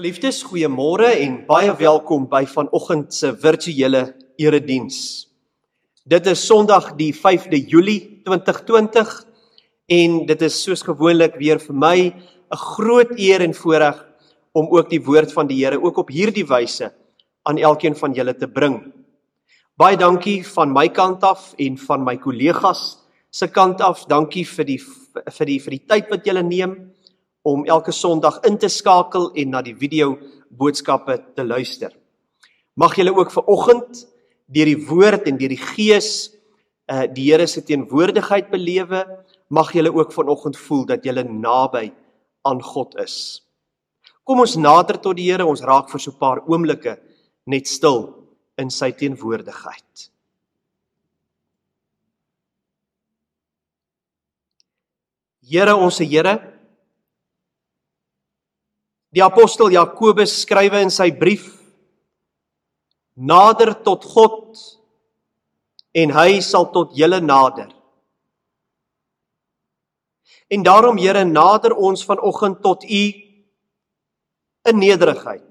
Geliefdes, goeiemôre en baie welkom by vanoggend se virtuele erediens. Dit is Sondag die 5de Julie 2020 en dit is soos gewoonlik weer vir my 'n groot eer en voorreg om ook die woord van die Here ook op hierdie wyse aan elkeen van julle te bring. Baie dankie van my kant af en van my kollegas se kant af. Dankie vir die vir die vir die tyd wat julle neem om elke Sondag in te skakel en na die video boodskappe te luister. Mag julle ook ver oggend deur die woord en deur die gees uh die Here se teenwoordigheid belewe. Mag julle ook vanoggend voel dat julle naby aan God is. Kom ons nader tot die Here, ons raak vir so 'n paar oomblikke net stil in sy teenwoordigheid. Here ons se Here Die apostel Jakobus skrywe in sy brief nader tot God en hy sal tot julle nader. En daarom Here nader ons vanoggend tot u in nederigheid.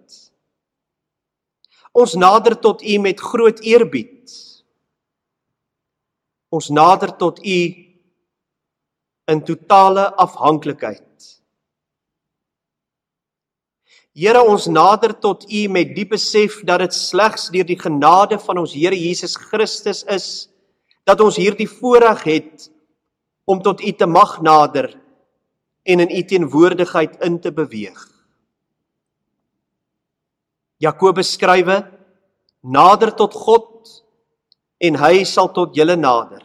Ons nader tot u met groot eerbied. Ons nader tot u in totale afhanklikheid. Here ons nader tot U met diep besef dat dit slegs deur die genade van ons Here Jesus Christus is dat ons hierdie voorreg het om tot U te mag nader en in U teenwoordigheid in te beweeg. Jakobus skrywe: Nader tot God en hy sal tot julle nader.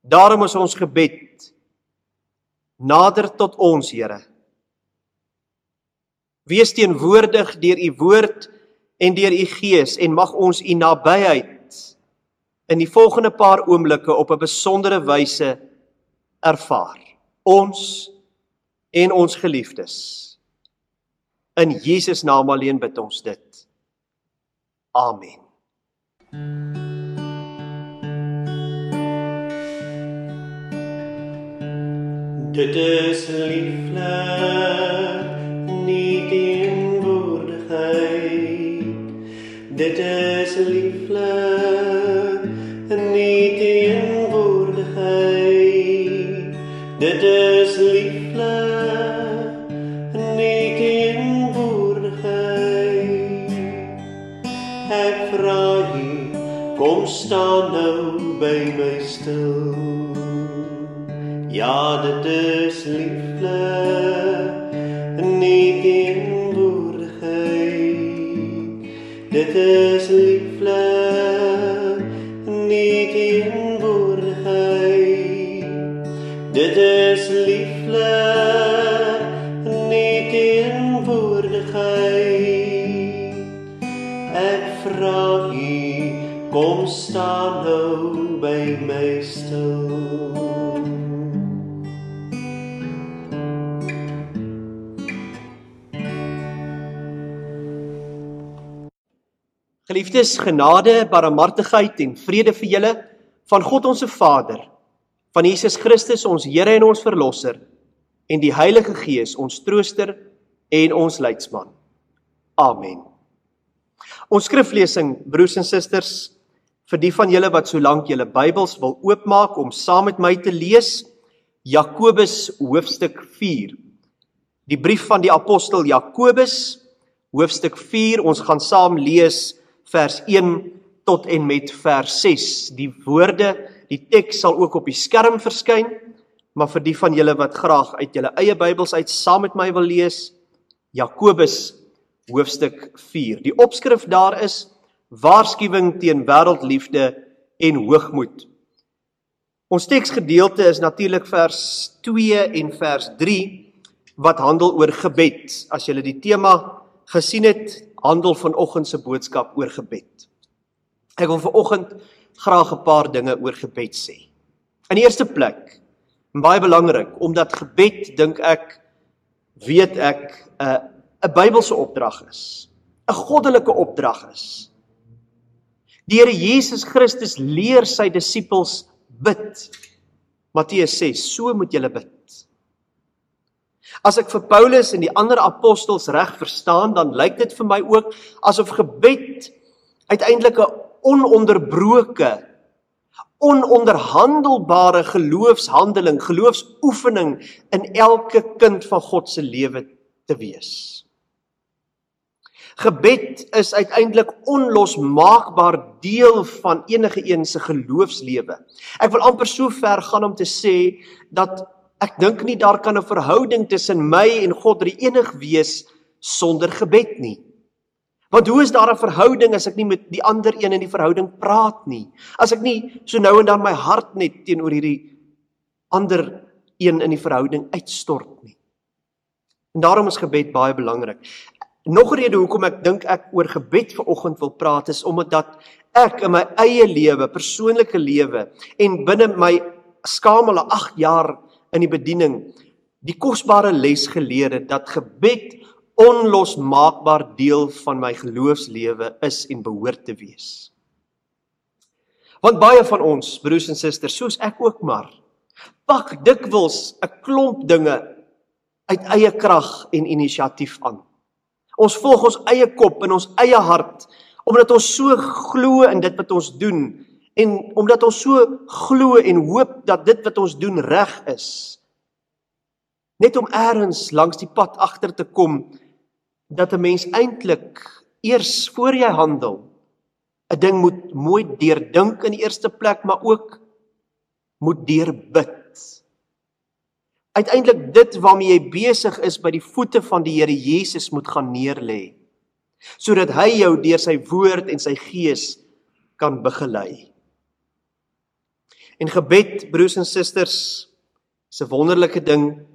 Daarom is ons gebed: Nader tot ons, Here. Wees teenwoordig deur u woord en deur u gees en mag ons u nabyheid in die volgende paar oomblikke op 'n besondere wyse ervaar. Ons en ons geliefdes. In Jesus naam alleen bid ons dit. Amen. Dit is lieflik Dit is lieflik nie teenwoordigheid. Dit is lieflik nie teenwoordigheid. Ek vra U, kom staan nou by my stil. Ja, dit is lieflik Dit is lieflik, nie teenwoordigheid. Dit is lieflik, nie teenwoordigheid. Ek vra U, kom staan nou by my stil. Geliefdes, genade, barmhartigheid en vrede vir julle van God ons se Vader, van Jesus Christus ons Here en ons verlosser en die Heilige Gees ons trooster en ons leidsman. Amen. Ons skriflesing, broers en susters, vir die van julle wat solank julle Bybels wil oopmaak om saam met my te lees, Jakobus hoofstuk 4. Die brief van die apostel Jakobus, hoofstuk 4. Ons gaan saam lees vers 1 tot en met vers 6. Die woorde, die teks sal ook op die skerm verskyn, maar vir die van julle wat graag uit julle eie Bybels uit saam met my wil lees, Jakobus hoofstuk 4. Die opskrif daar is waarskuwing teen wêreldliefde en hoogmoed. Ons teksgedeelte is natuurlik vers 2 en vers 3 wat handel oor gebed. As jy die tema gesien het, handel vanoggend se boodskap oor gebed. Ek wil vanoggend graag 'n paar dinge oor gebed sê. In die eerste plek, baie belangrik, omdat gebed dink ek weet ek 'n uh, 'n Bybelse opdrag is, 'n goddelike opdrag is. Die Here Jesus Christus leer sy disippels bid. Matteus sê, so moet julle bid. As ek vir Paulus en die ander apostels reg verstaan, dan lyk dit vir my ook asof gebed uiteindelik 'n ononderbroke ononderhandelbare geloofshandeling, geloofsoefening in elke kind van God se lewe te wees. Gebed is uiteindelik onlosmaakbaar deel van enige een se geloofslewe. Ek wil amper so ver gaan om te sê dat ek dink nie daar kan 'n verhouding tussen my en God enig wees sonder gebed nie. Want hoe is daar 'n verhouding as ek nie met die ander een in die verhouding praat nie? As ek nie so nou en dan my hart net teenoor hierdie ander een in die verhouding uitstort nie. En daarom is gebed baie belangrik. Nog 'n rede hoekom ek dink ek oor gebed vanoggend wil praat is omdat ek in my eie lewe, persoonlike lewe en binne my skamele 8 jaar in die bediening die kosbare les geleer het dat gebed onlosmaakbaar deel van my geloofslewe is en behoort te wees. Want baie van ons, broers en susters, soos ek ook maar, pak dikwels 'n klomp dinge uit eie krag en inisiatief aan. Ons volg ons eie kop en ons eie hart omdat ons so glo in dit wat ons doen en omdat ons so glo en hoop dat dit wat ons doen reg is. Net om eers langs die pad agter te kom dat 'n mens eintlik eers voor jy handel 'n ding moet mooi deurdink in die eerste plek, maar ook moet deurbid. Uiteindelik dit waarmee jy besig is by die voete van die Here Jesus moet gaan neerlê sodat hy jou deur sy woord en sy gees kan begelei. En gebed, broers en susters, is 'n wonderlike ding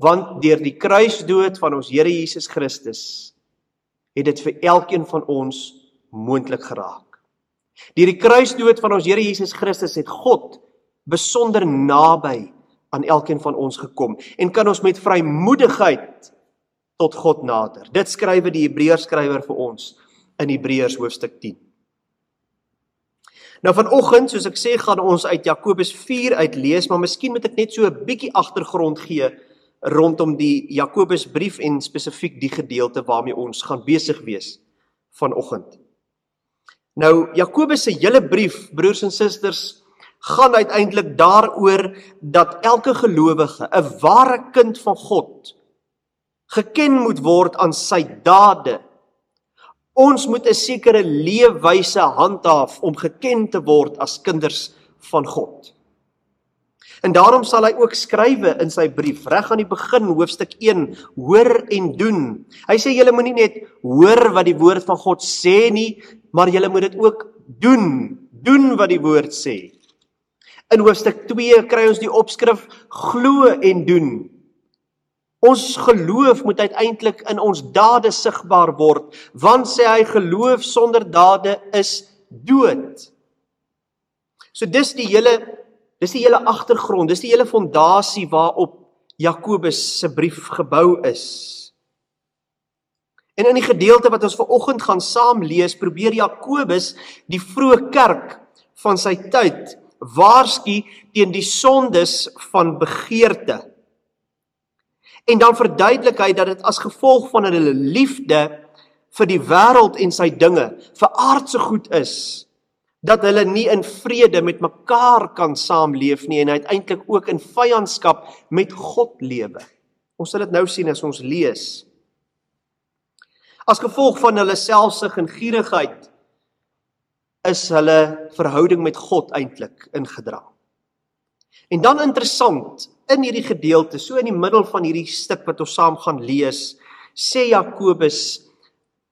want deur die kruisdood van ons Here Jesus Christus het dit vir elkeen van ons moontlik geraak. Deur die kruisdood van ons Here Jesus Christus het God besonder naby aan elkeen van ons gekom en kan ons met vrymoedigheid tot God nader. Dit skrywe die Hebreërs skrywer vir ons in Hebreërs hoofstuk 10. Nou vanoggend, soos ek sê, gaan ons uit Jakobus 4 uit lees, maar miskien moet ek net so 'n bietjie agtergrond gee rondom die Jakobusbrief en spesifiek die gedeelte waarmee ons gaan besig wees vanoggend. Nou Jakobus se hele brief, broers en susters, gaan uiteindelik daaroor dat elke gelowige, 'n ware kind van God, geken moet word aan sy dade. Ons moet 'n sekere leefwyse handhaaf om geken te word as kinders van God. En daarom sal hy ook skrywe in sy brief reg aan die begin hoofstuk 1 hoor en doen. Hy sê julle moenie net hoor wat die woord van God sê nie, maar julle moet dit ook doen. Doen wat die woord sê. In hoofstuk 2 kry ons die opskrif glo en doen. Ons geloof moet uiteindelik in ons dade sigbaar word, want sê hy geloof sonder dade is dood. So dis die hele Dis die hele agtergrond, dis die hele fondasie waarop Jakobus se brief gebou is. En in die gedeelte wat ons ver oggend gaan saam lees, probeer Jakobus die vroeë kerk van sy tyd waarsku teen die sondes van begeerte. En dan verduidelik hy dat dit as gevolg van hulle liefde vir die wêreld en sy dinge, vir aardse goed is dat hulle nie in vrede met mekaar kan saamleef nie en uiteindelik ook in vyandskap met God lewe. Ons sal dit nou sien as ons lees. As gevolg van hulle selfsug en gierigheid is hulle verhouding met God eintlik ingedra. En dan interessant, in hierdie gedeelte, so in die middel van hierdie stuk wat ons saam gaan lees, sê Jakobus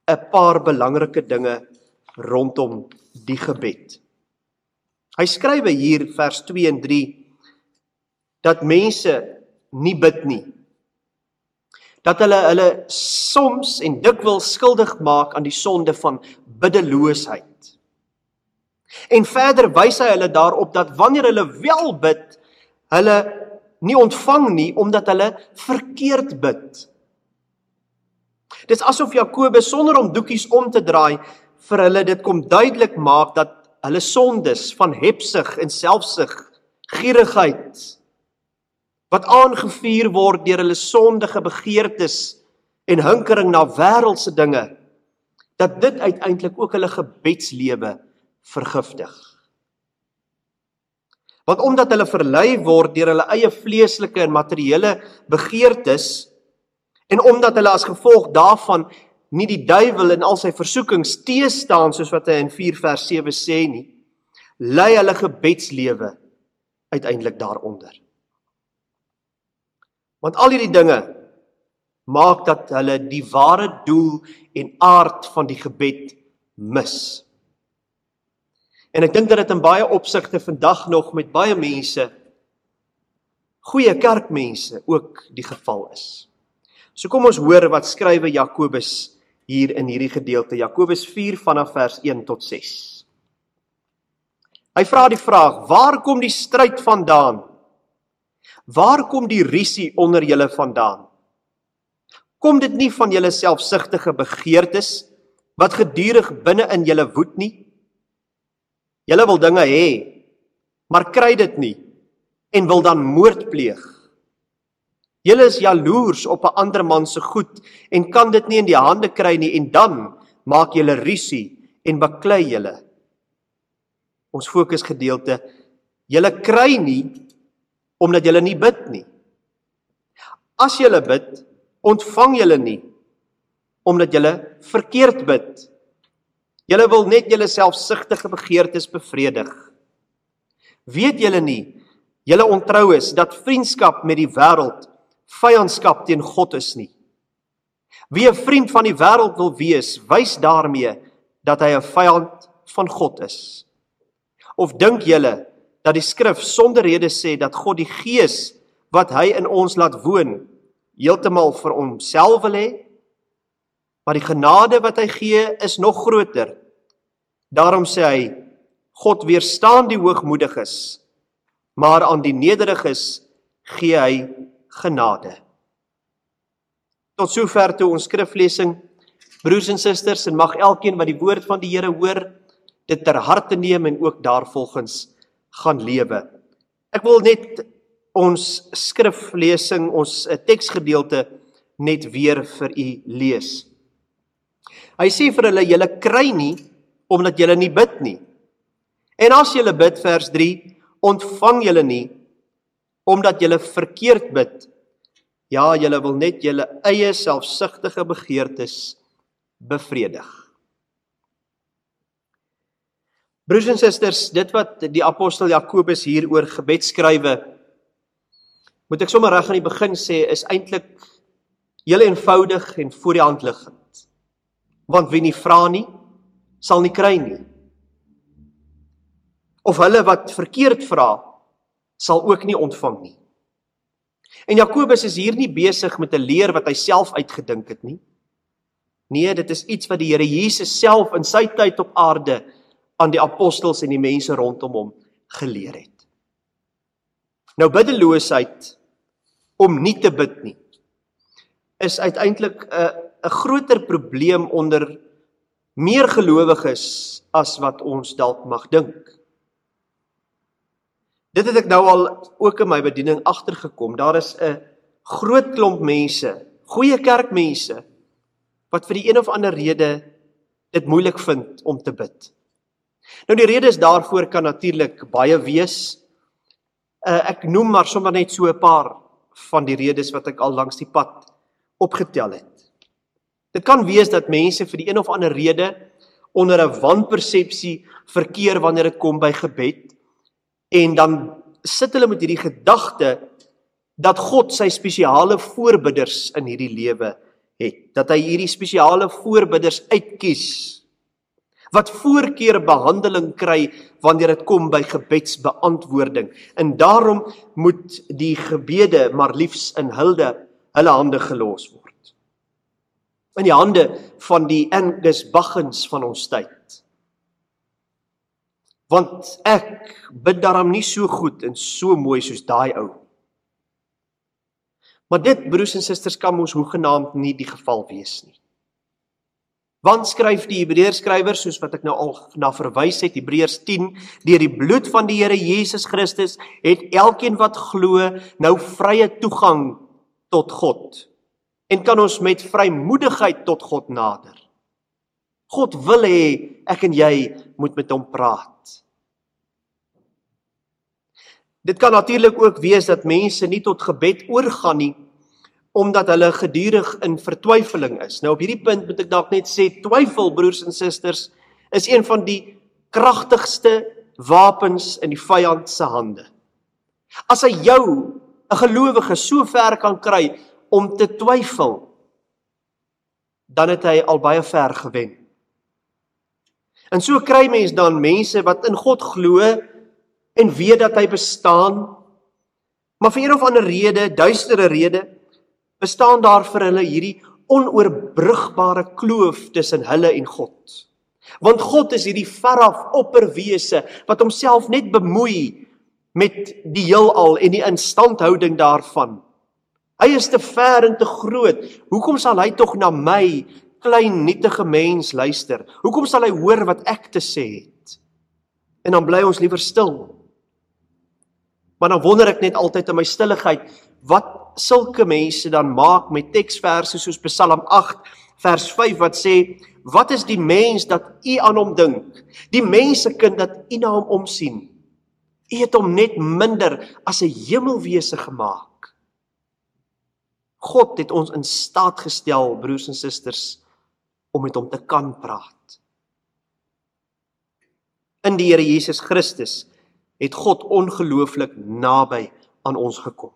'n paar belangrike dinge rondom die gebed. Hy skrywe hier vers 2 en 3 dat mense nie bid nie. Dat hulle hulle soms en dikwels skuldig maak aan die sonde van biddeloosheid. En verder wys hy hulle daarop dat wanneer hulle wel bid, hulle nie ontvang nie omdat hulle verkeerd bid. Dis asof Jakobus sonder om doekies om te draai vir hulle dit kom duidelik maak dat hulle sondes van hebsug en selfsug, gierigheid wat aangevuur word deur hulle sondige begeertes en hinkering na wêreldse dinge dat dit uiteindelik ook hulle gebedslewe vergiftig. Want omdat hulle verlei word deur hulle eie vleeslike en materiële begeertes en omdat hulle as gevolg daarvan nie die duiwel en al sy versoekings teestaan soos wat hy in 4 vers 7 sê nie, lei hulle gebedslewe uiteindelik daaronder. Want al hierdie dinge maak dat hulle die ware doel en aard van die gebed mis. En ek dink dat dit in baie opsigte vandag nog met baie mense goeie kerkmense ook die geval is. So kom ons hoor wat skrywe Jakobus hier in hierdie gedeelte Jakobus 4 vanaf vers 1 tot 6. Hy vra die vraag: Waar kom die stryd vandaan? Waar kom die risie onder julle vandaan? Kom dit nie van julle selfsugtige begeertes wat gedurig binne in julle woed nie? Julle wil dinge hê, maar kry dit nie en wil dan moord pleeg. Julle is jaloers op 'n ander man se goed en kan dit nie in die hande kry nie en dan maak julle rusie en baklei julle. Ons fokus gedeelte julle kry nie omdat julle nie bid nie. As julle bid, ontvang julle nie omdat julle verkeerd bid. Julle wil net julle selfsugtige begeertes bevredig. Weet julle nie julle ontrou is dat vriendskap met die wêreld vyandskap teen God is nie. Wie 'n vriend van die wêreld wil wees, wys daarmee dat hy 'n vyand van God is. Of dink julle dat die skrif sonder rede sê dat God die gees wat hy in ons laat woon heeltemal vir homself wil hê? Maar die genade wat hy gee is nog groter. Daarom sê hy God weerstaan die hoogmoediges, maar aan die nederiges gee hy genade. Tot sover toe ons skriflesing. Broers en susters, en mag elkeen wat die woord van die Here hoor, dit ter harte neem en ook daarvolgens gaan lewe. Ek wil net ons skriflesing, ons eh, teksgedeelte net weer vir u lees. Hy sê vir hulle julle kry nie omdat julle nie bid nie. En as julle bid vers 3, ontvang julle nie omdat julle verkeerd bid. Ja, julle wil net julle eie selfsugtige begeertes bevredig. Broers en susters, dit wat die apostel Jakobus hier oor gebed skrywe, moet ek sommer reg aan die begin sê, is eintlik heel eenvoudig en voor die hand liggend. Want wie nie vra nie, sal nie kry nie. Of hulle wat verkeerd vra, sal ook nie ontvang nie. En Jakobus is hier nie besig met 'n leer wat hy self uitgedink het nie. Nee, dit is iets wat die Here Jesus self in sy tyd op aarde aan die apostels en die mense rondom hom geleer het. Nou biddeloosheid om nie te bid nie is uiteindelik 'n 'n groter probleem onder meer gelowiges as wat ons dalk mag dink. Dit het ek nou al ook in my bediening agtergekom. Daar is 'n groot klomp mense, goeie kerkmense wat vir die een of ander rede dit moeilik vind om te bid. Nou die redes daarvoor kan natuurlik baie wees. Uh, ek noem maar sommer net so 'n paar van die redes wat ek al langs die pad opgetel het. Dit kan wees dat mense vir die een of ander rede onder 'n wanpersepsie verkeer wanneer dit kom by gebed En dan sit hulle met hierdie gedagte dat God sy spesiale voorbidders in hierdie lewe het. Dat hy hierdie spesiale voorbidders uitkies wat voorkeur behandeling kry wanneer dit kom by gebedsbeantwoording. En daarom moet die gebede maar liefs in hulde hulle hande gelos word. In die hande van die Angus Baggens van ons tyd want ek bid daarom nie so goed en so mooi soos daai ou. Maar dit broers en susters kan ons hoegenaamd nie die geval wees nie. Want skryf die Hebreërs skrywer soos wat ek nou al na verwys het Hebreërs 10 deur die bloed van die Here Jesus Christus het elkeen wat glo nou vrye toegang tot God en kan ons met vrymoedigheid tot God nader. God wil hê ek en jy moet met hom praat. Dit kan natuurlik ook wees dat mense nie tot gebed oorgaan nie omdat hulle gedurig in vertwyfeling is. Nou op hierdie punt moet ek dalk net sê twyfel broers en susters is een van die kragtigste wapens in die vyand se hande. As hy jou 'n gelowige so ver kan kry om te twyfel, dan het hy al baie ver gewen. En so kry mens dan mense wat in God glo en weet dat hy bestaan, maar vir een of ander rede, duistere rede, bestaan daar vir hulle hierdie onoorbrigbare kloof tussen hulle en God. Want God is hierdie veraf opperwese wat homself net bemoei met die heelal en die instandhouding daarvan. Hy is te ver en te groot. Hoekom sal hy tog na my klein nietige mens luister? Hoekom sal hy hoor wat ek te sê het? En dan bly ons liewer stil. Maar dan wonder ek net altyd in my stilligheid, wat sulke mense dan maak met teksverse soos Psalm 8 vers 5 wat sê, "Wat is die mens dat u aan hom dink? Die mensekind dat u na hom omsien? U het hom net minder as 'n hemelwese gemaak." God het ons in staat gestel, broers en susters, om met hom te kan praat. In die Here Jesus Christus het God ongelooflik naby aan ons gekom.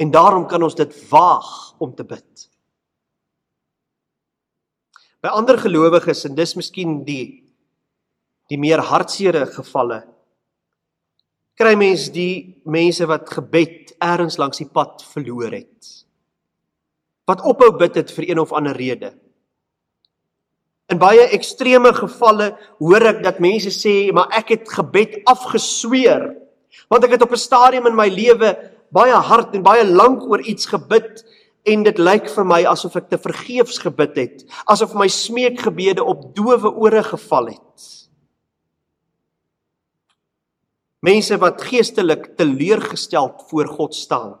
En daarom kan ons dit waag om te bid. By ander gelowiges en dis miskien die die meer hartseere gevalle kry mens die mense wat gebed ergens langs die pad verloor het. Wat ophou bid het vir een of ander rede. In baie ekstreme gevalle hoor ek dat mense sê, "Maar ek het gebed afgesweer want ek het op 'n stadium in my lewe baie hard en baie lank oor iets gebid en dit lyk vir my asof ek te vergeefs gebid het, asof my smeekgebede op doewe ore geval het." Mense wat geestelik teleurgesteld voor God staan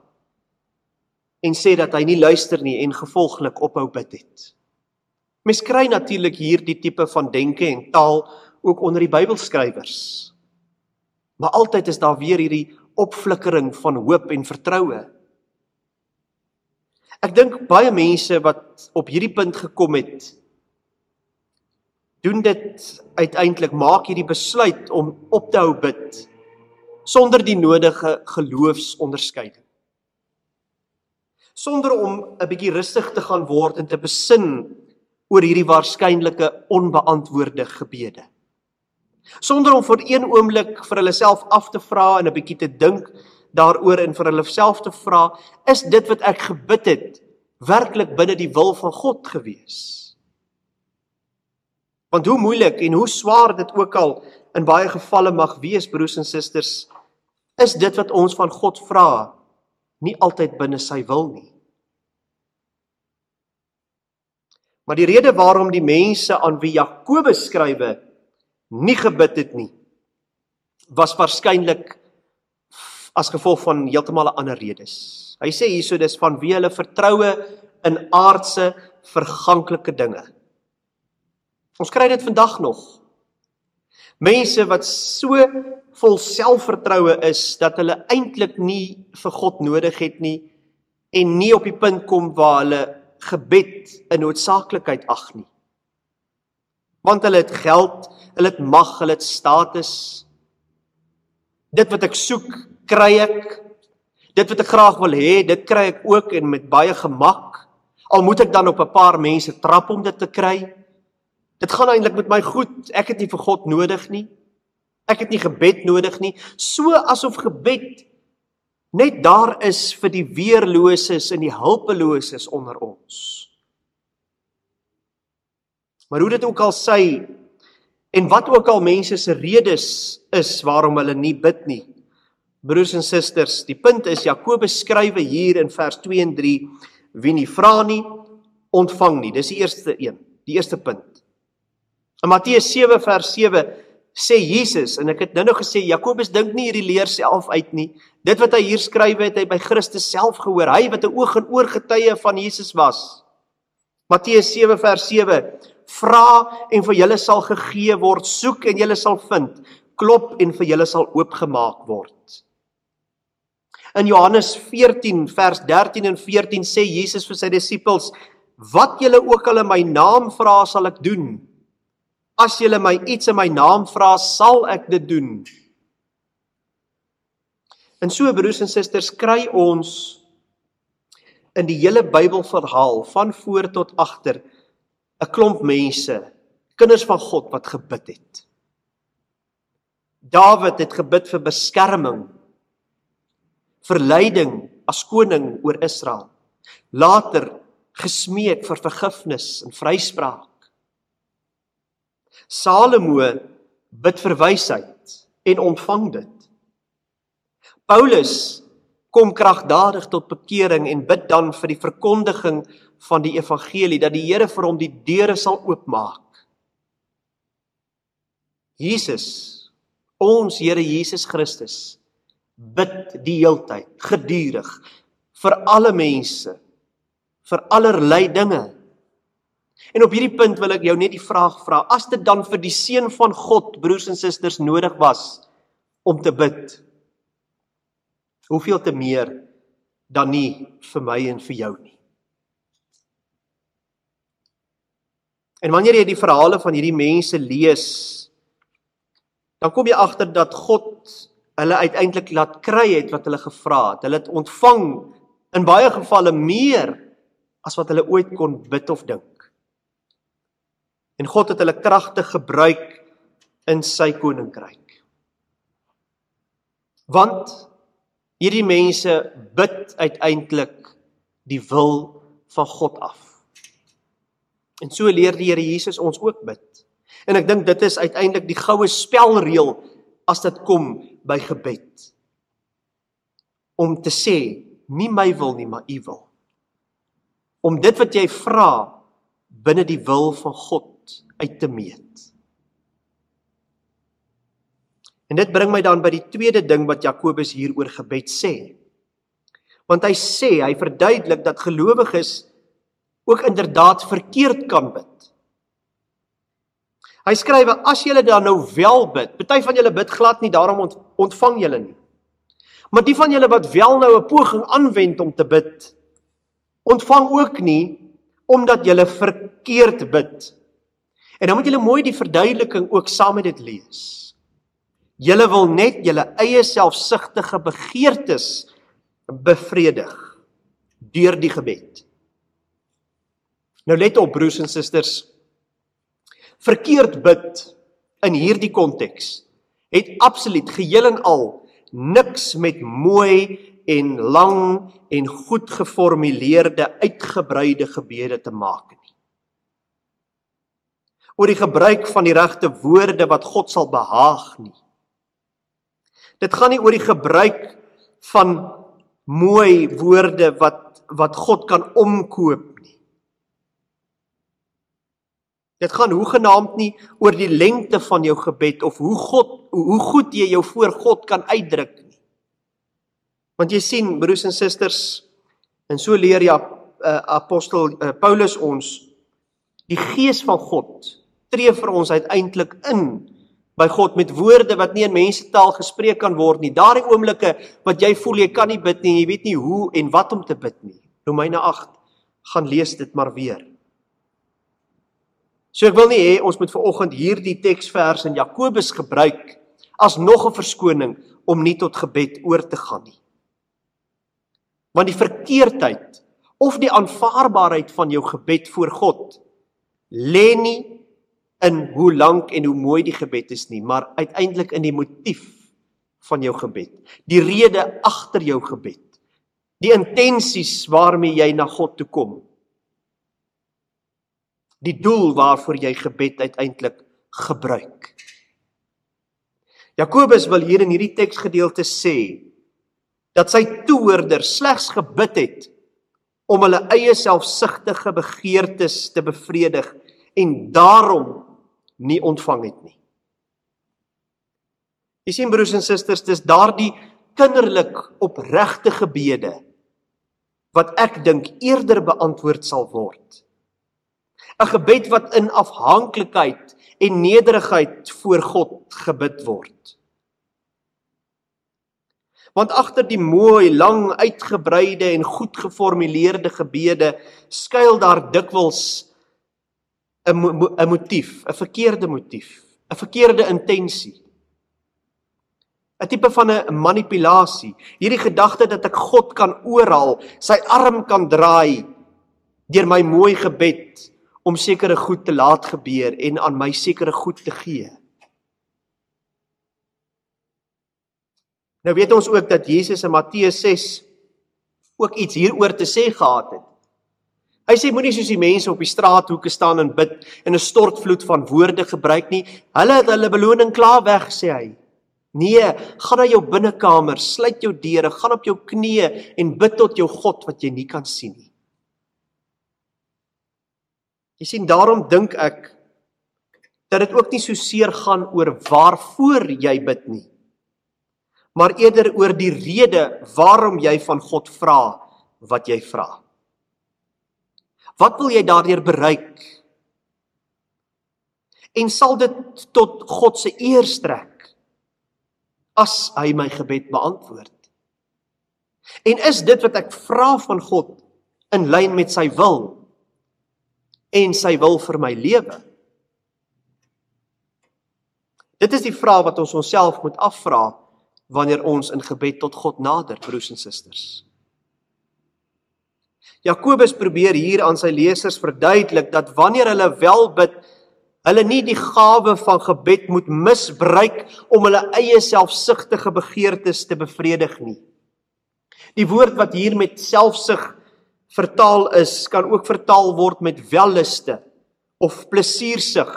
en sê dat hy nie luister nie en gevolglik ophou bid het. Mens kry natuurlik hierdie tipe van denke en taal ook onder die Bybelskrywers. Maar altyd is daar weer hierdie opflikkering van hoop en vertroue. Ek dink baie mense wat op hierdie punt gekom het, doen dit uiteindelik maak hierdie besluit om op te hou bid sonder die nodige geloofsonderskeiding. Sonder om 'n bietjie rustig te gaan word en te besin oor hierdie waarskynlike onbeantwoorde gebede. Sonder om vir een oomblik vir hulle self af te vra en 'n bietjie te dink daaroor en vir hulle self te vra, is dit wat ek gebid het werklik binne die wil van God gewees? Want hoe moeilik en hoe swaar dit ook al in baie gevalle mag wees broers en susters, is dit wat ons van God vra nie altyd binne sy wil nie. Maar die rede waarom die mense aan wie Jakobus skrywe nie gebid het nie was waarskynlik as gevolg van heeltemal 'n ander redes. Hy sê hierso dis van wie hulle vertroue in aardse verganklike dinge. Ons kry dit vandag nog. Mense wat so vol selfvertroue is dat hulle eintlik nie vir God nodig het nie en nie op die punt kom waar hulle gebed 'n noodsaaklikheid ag nie. Want hulle het geld, hulle het mag, hulle het status. Dit wat ek soek, kry ek. Dit wat ek graag wil hê, dit kry ek ook en met baie gemak. Al moet ek dan op 'n paar mense trap om dit te kry. Dit gaan eintlik met my goed. Ek het nie vir God nodig nie. Ek het nie gebed nodig nie. So asof gebed net daar is vir die weerloses en die hulpeloses onder ons. Maar hoe dit ook al sê en wat ook al mense se redes is waarom hulle nie bid nie. Broers en susters, die punt is Jakobus skrywe hier in vers 2 en 3 wie nie vra nie ontvang nie. Dis die eerste een. Die eerste punt. In Matteus 7 vers 7 sê Jesus en ek het nou-nou gesê Jakobus dink nie hierdie leer self uit nie. Dit wat hy hier skryf het hy by Christus self gehoor. Hy wat 'n oog en oor getuie van Jesus was. Matteus 7 vers 7 Vra en vir julle sal gegee word, soek en julle sal vind, klop en vir julle sal oopgemaak word. In Johannes 14 vers 13 en 14 sê Jesus vir sy disippels: "Wat julle ook al in my naam vra, sal ek doen." As julle my iets in my naam vra, sal ek dit doen. En so broers en susters, kry ons in die hele Bybelverhaal van voor tot agter 'n klomp mense, kinders van God wat gebid het. Dawid het gebid vir beskerming, vir leiding as koning oor Israel. Later gesmeek vir vergifnis en vryspraak. Salomo bid vir wysheid en ontvang dit. Paulus kom kragtadig tot bekering en bid dan vir die verkondiging van die evangelie dat die Here vir hom die deure sal oopmaak. Jesus, ons Here Jesus Christus, bid die heeltyd, gedurig vir alle mense, vir allerlei dinge En op hierdie punt wil ek jou net die vraag vra: As dit dan vir die seun van God, broers en susters, nodig was om te bid, hoeveel te meer dan nie vir my en vir jou nie. En wanneer jy die verhale van hierdie mense lees, dan kom jy agter dat God hulle uiteindelik laat kry het wat hulle gevra het. Hulle het ontvang in baie gevalle meer as wat hulle ooit kon bid of dink. En God het hulle kragtig gebruik in sy koninkryk. Want hierdie mense bid uiteindelik die wil van God af. En so leer die Here Jesus ons ook bid. En ek dink dit is uiteindelik die goue spelreël as dit kom by gebed. Om te sê, nie my wil nie, maar U wil. Om dit wat jy vra binne die wil van God uit te meet. En dit bring my dan by die tweede ding wat Jakobus hier oor gebed sê. Want hy sê, hy verduidelik dat gelowiges ook inderdaad verkeerd kan bid. Hy skryf: "As julle dan nou wel bid, party van julle bid glad nie, daarom ontvang julle nie. Maar die van julle wat wel nou 'n poging aanwend om te bid, ontvang ook nie omdat julle verkeerd bid." En dan moet julle mooi die verduideliking ook saam met dit lees. Julle wil net julle eie selfsugtige begeertes bevredig deur die gebed. Nou let op broers en susters. Verkeerd bid in hierdie konteks het absoluut geheel en al niks met mooi en lang en goed geformuleerde uitgebreide gebede te maak nie oor die gebruik van die regte woorde wat God sal behaag nie. Dit gaan nie oor die gebruik van mooi woorde wat wat God kan omkoop nie. Dit gaan hoegenaamd nie oor die lengte van jou gebed of hoe God hoe goed jy jou voor God kan uitdruk nie. Want jy sien broers en susters en so leer ja uh, apostel uh, Paulus ons die gees van God tree vir ons uiteindelik in by God met woorde wat nie in mensetaal gespreek kan word nie. Daardie oomblikke wat jy voel jy kan nie bid nie, jy weet nie hoe en wat om te bid nie. Romeine 8 gaan lees dit maar weer. So ek wil nie hê ons moet vanoggend hierdie teksvers in Jakobus gebruik as nog 'n verskoning om nie tot gebed oor te gaan nie. Want die verkeerdheid of die aanvaarbaarheid van jou gebed voor God lê nie in hoe lank en hoe mooi die gebed is nie, maar uiteindelik in die motief van jou gebed. Die rede agter jou gebed. Die intensies waarmee jy na God toe kom. Die doel waarvoor jy gebed uiteindelik gebruik. Jakobus wil hier in hierdie teksgedeelte sê dat sy toehoorders slegs gebid het om hulle eie selfsugtige begeertes te bevredig en daarom nie ontvang het nie. Jy sien broers en susters, dis daardie kinderlik opregte gebede wat ek dink eerder beantwoord sal word. 'n Gebed wat in afhanklikheid en nederigheid voor God gebid word. Want agter die mooi, lang uitgebreide en goed geformuleerde gebede skuil daar dikwels 'n 'n motief, 'n verkeerde motief, 'n verkeerde intensie. 'n tipe van 'n manipulasie. Hierdie gedagte dat ek God kan oorhaal, sy arm kan draai deur my mooi gebed om sekere goed te laat gebeur en aan my sekere goed te gee. Nou weet ons ook dat Jesus in Matteus 6 ook iets hieroor te sê gehad het. Hy sê moenie soos die mense op die straathoeke staan en bid en 'n stortvloed van woorde gebruik nie. Hulle het hulle beloning klaar weg, sê hy. Nee, gaan na jou binnekamer, sluit jou deure, gaan op jou knieë en bid tot jou God wat jy nie kan sien nie. Jy sien daarom dink ek dat dit ook nie so seer gaan oor waarvoor jy bid nie maar eerder oor die rede waarom jy van God vra wat jy vra. Wat wil jy daardeur bereik? En sal dit tot God se eer strek as hy my gebed beantwoord? En is dit wat ek vra van God in lyn met sy wil en sy wil vir my lewe? Dit is die vraag wat ons onsself moet afvra wanneer ons in gebed tot God nader, broers en susters. Jakobus probeer hier aan sy lesers verduidelik dat wanneer hulle wel bid, hulle nie die gawe van gebed moet misbruik om hulle eie selfsugtige begeertes te bevredig nie. Die woord wat hier met selfsug vertaal is, kan ook vertaal word met welluste of plesiersug.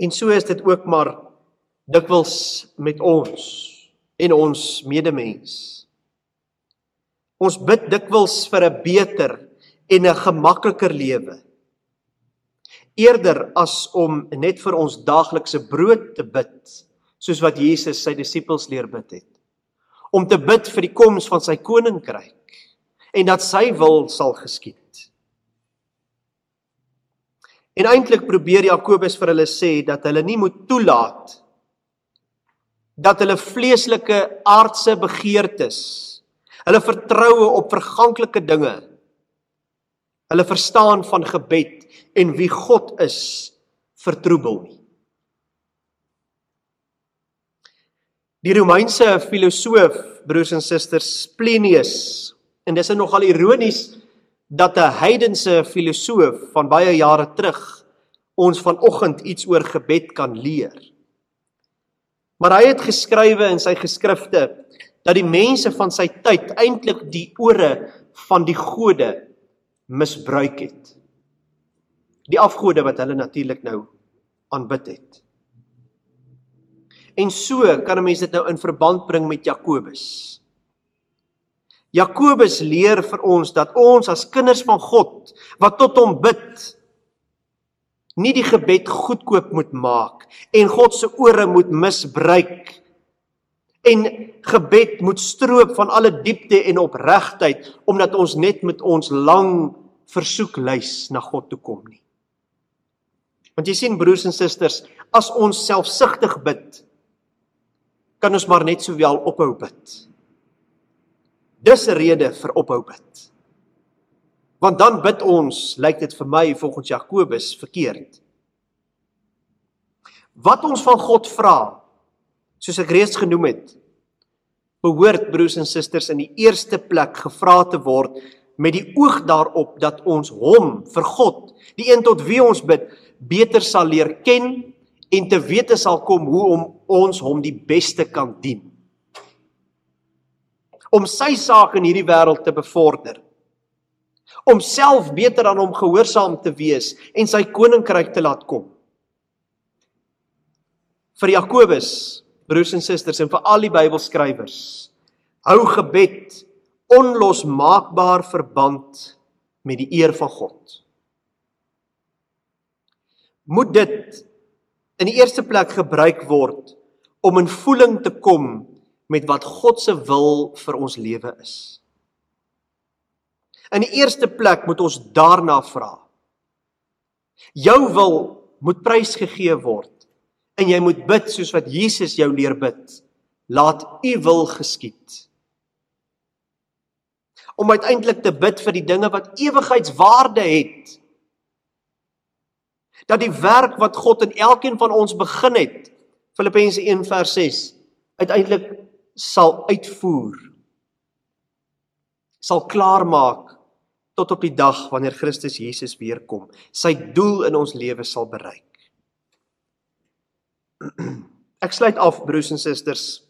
En so is dit ook maar dikwels met ons en ons medemens. Ons bid dikwels vir 'n beter en 'n gemakliker lewe. Eerder as om net vir ons daaglikse brood te bid, soos wat Jesus sy disippels leer bid het. Om te bid vir die koms van sy koninkryk en dat sy wil sal geskied. En eintlik probeer Jakobus vir hulle sê dat hulle nie moet toelaat dat hulle vleeslike aardse begeertes, hulle vertroue op verganklike dinge, hulle verstaan van gebed en wie God is, vertroebel nie. Die Romeinse filosoof, broers en susters, Plinius, en dis nogal ironies dat 'n heidense filosoof van baie jare terug ons vanoggend iets oor gebed kan leer. Maar hy het geskrywe in sy geskrifte dat die mense van sy tyd eintlik die ore van die gode misbruik het. Die afgode wat hulle natuurlik nou aanbid het. En so kan 'n mens dit nou in verband bring met Jakobus. Jakobus leer vir ons dat ons as kinders van God wat tot hom bid, nie die gebed goedkoop moet maak en God se ore moet misbruik en gebed moet stroop van alle diepte en opregtheid omdat ons net met ons lang versoeklys na God toe kom nie. Want jy sien broers en susters, as ons selfsugtig bid, kan ons maar net sowel ophou bid. Dis 'n rede vir ophou bid. Want dan bid ons, lyk dit vir my volgens Jakobus verkeerd. Wat ons van God vra, soos ek reeds genoem het, behoort broers en susters in die eerste plek gevra te word met die oog daarop dat ons hom vir God, die een tot wie ons bid, beter sal leer ken en te wete sal kom hoe om ons hom die beste kan dien. Om sy saak in hierdie wêreld te bevorder om self beter aan hom gehoorsaam te wees en sy koninkryk te laat kom. Vir Jakobus, broers en susters en vir al die Bybelskrywers, hou gebed onlosmaakbaar verband met die eer van God. moet dit in die eerste plek gebruik word om in voeling te kom met wat God se wil vir ons lewe is. In die eerste plek moet ons daarna vra. Jou wil moet prys gegee word en jy moet bid soos wat Jesus jou leer bid. Laat U wil geskied. Om uiteindelik te bid vir die dinge wat ewigheidswaarde het. Dat die werk wat God in elkeen van ons begin het, Filippense 1 vers 6, uiteindelik sal uitvoer. Sal klaarmaak tot op die dag wanneer Christus Jesus weer kom. Sy doel in ons lewe sal bereik. Ek sluit af broers en susters.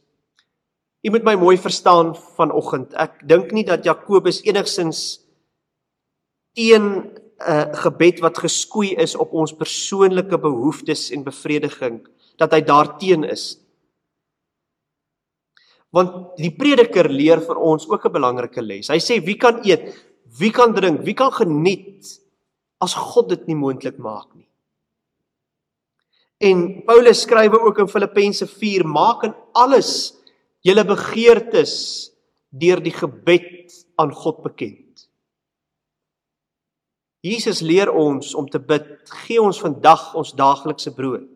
U moet my mooi verstaan vanoggend. Ek dink nie dat Jakobus enigsins teen 'n uh, gebed wat geskoei is op ons persoonlike behoeftes en bevrediging dat hy daarteen is. Want die prediker leer vir ons ook 'n belangrike les. Hy sê wie kan eet, wie kan drink, wie kan geniet as God dit nie moontlik maak nie. En Paulus skrywe ook in Filippense 4: Maak in alles julle begeertes deur die gebed aan God bekend. Jesus leer ons om te bid: Gee ons vandag ons daaglikse brood.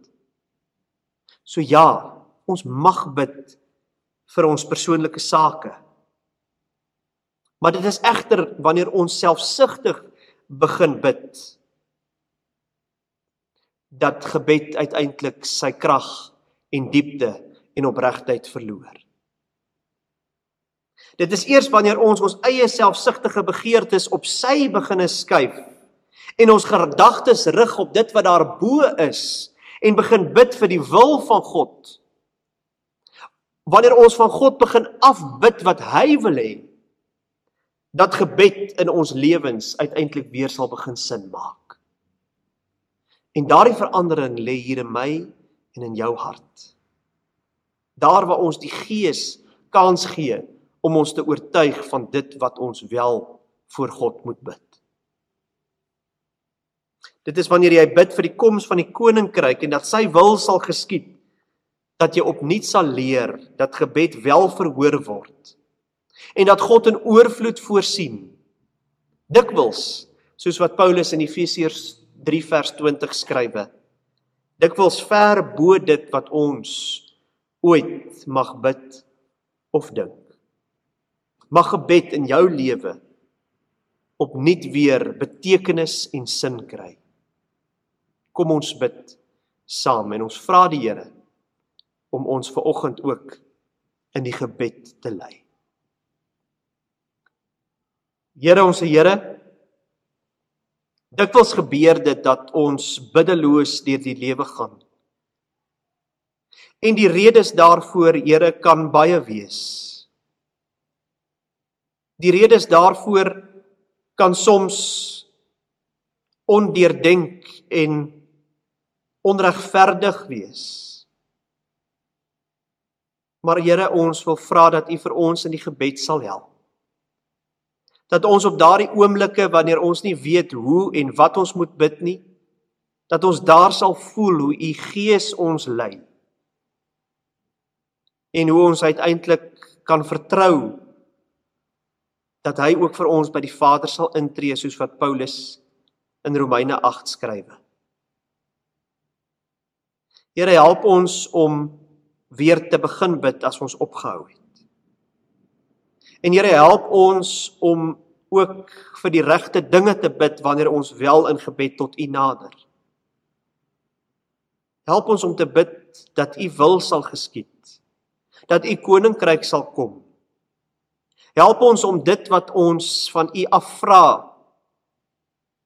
So ja, ons mag bid vir ons persoonlike sake. Maar dit is egter wanneer ons selfsugtig begin bid dat gebed uiteindelik sy krag en diepte en opregtheid verloor. Dit is eers wanneer ons ons eie selfsugtige begeertes op sy beginne skuif en ons gedagtes rig op dit wat daarbo is en begin bid vir die wil van God. Wanneer ons van God begin afbid wat hy wil hê, dat gebed in ons lewens uiteindelik weer sal begin sin maak. En daardie verandering lê hier in my en in jou hart. Daar waar ons die Gees kans gee om ons te oortuig van dit wat ons wel voor God moet bid. Dit is wanneer jy bid vir die koms van die koninkryk en dat sy wil sal geskied dat jy opnuut sal leer dat gebed wel verhoor word en dat God in oorvloed voorsien. Dikwels, soos wat Paulus in Efesiërs 3 vers 20 skrywe. Dikwels ver bo dit wat ons ooit mag bid of dink. Mag gebed in jou lewe opnuut weer betekenis en sin kry. Kom ons bid saam en ons vra die Here om ons ver oggend ook in die gebed te lei. Here ons Here Dikwels gebeur dit dat ons biddeloos deur die lewe gaan. En die redes daarvoor, Here, kan baie wees. Die redes daarvoor kan soms ondeurdenk en onregverdig wees. Maar Here, ons wil vra dat U vir ons in die gebed sal help dat ons op daardie oomblikke wanneer ons nie weet hoe en wat ons moet bid nie dat ons daar sal voel hoe u gees ons lei en hoe ons uiteindelik kan vertrou dat hy ook vir ons by die Vader sal intree soos wat Paulus in Romeine 8 skrywe. Here help ons om weer te begin bid as ons opgehou het. En Here help ons om ook vir die regte dinge te bid wanneer ons wel in gebed tot U nader. Help ons om te bid dat U wil sal geskied. Dat U koninkryk sal kom. Help ons om dit wat ons van U afvra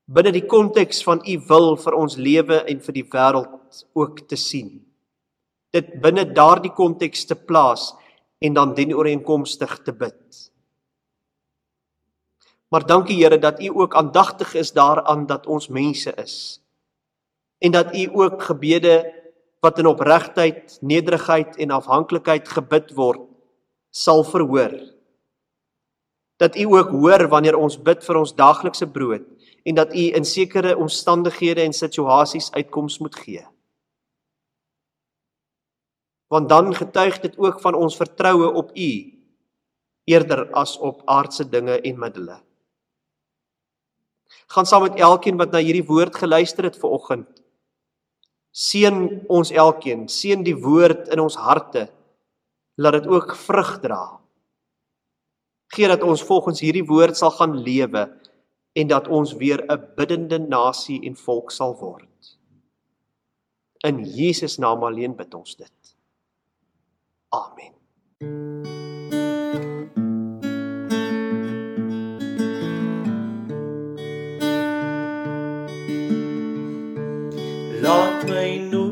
binne die konteks van U wil vir ons lewe en vir die wêreld ook te sien. Dit binne daardie konteks te plaas en dan dien ooreenkomstig te bid. Maar dankie Here dat U ook aandagtig is daaraan dat ons mense is. En dat U ook gebede wat in opregtheid, nederigheid en afhanklikheid gebid word, sal verhoor. Dat U ook hoor wanneer ons bid vir ons daaglikse brood en dat U in sekere omstandighede en situasies uitkoms moet gee. Want dan getuig dit ook van ons vertroue op U eerder as op aardse dinge en middele. Gaan saam met elkeen wat na hierdie woord geluister het vanoggend. Seën ons elkeen, seën die woord in ons harte. Laat dit ook vrug dra. Gee dat ons volgens hierdie woord sal gaan lewe en dat ons weer 'n biddende nasie en volk sal word. In Jesus naam alleen bid ons dit. Amen. Laat my nooit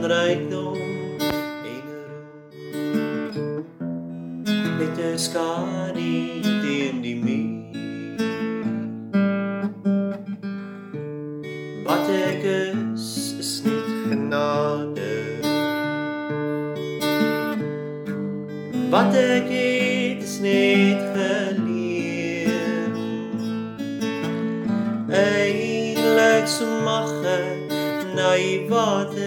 van rykdom en roem. Met 'n skadu teen die muur. Wat ek is, is net genade. Wat ek het, is net geleer. Eilik so mag ek na die waters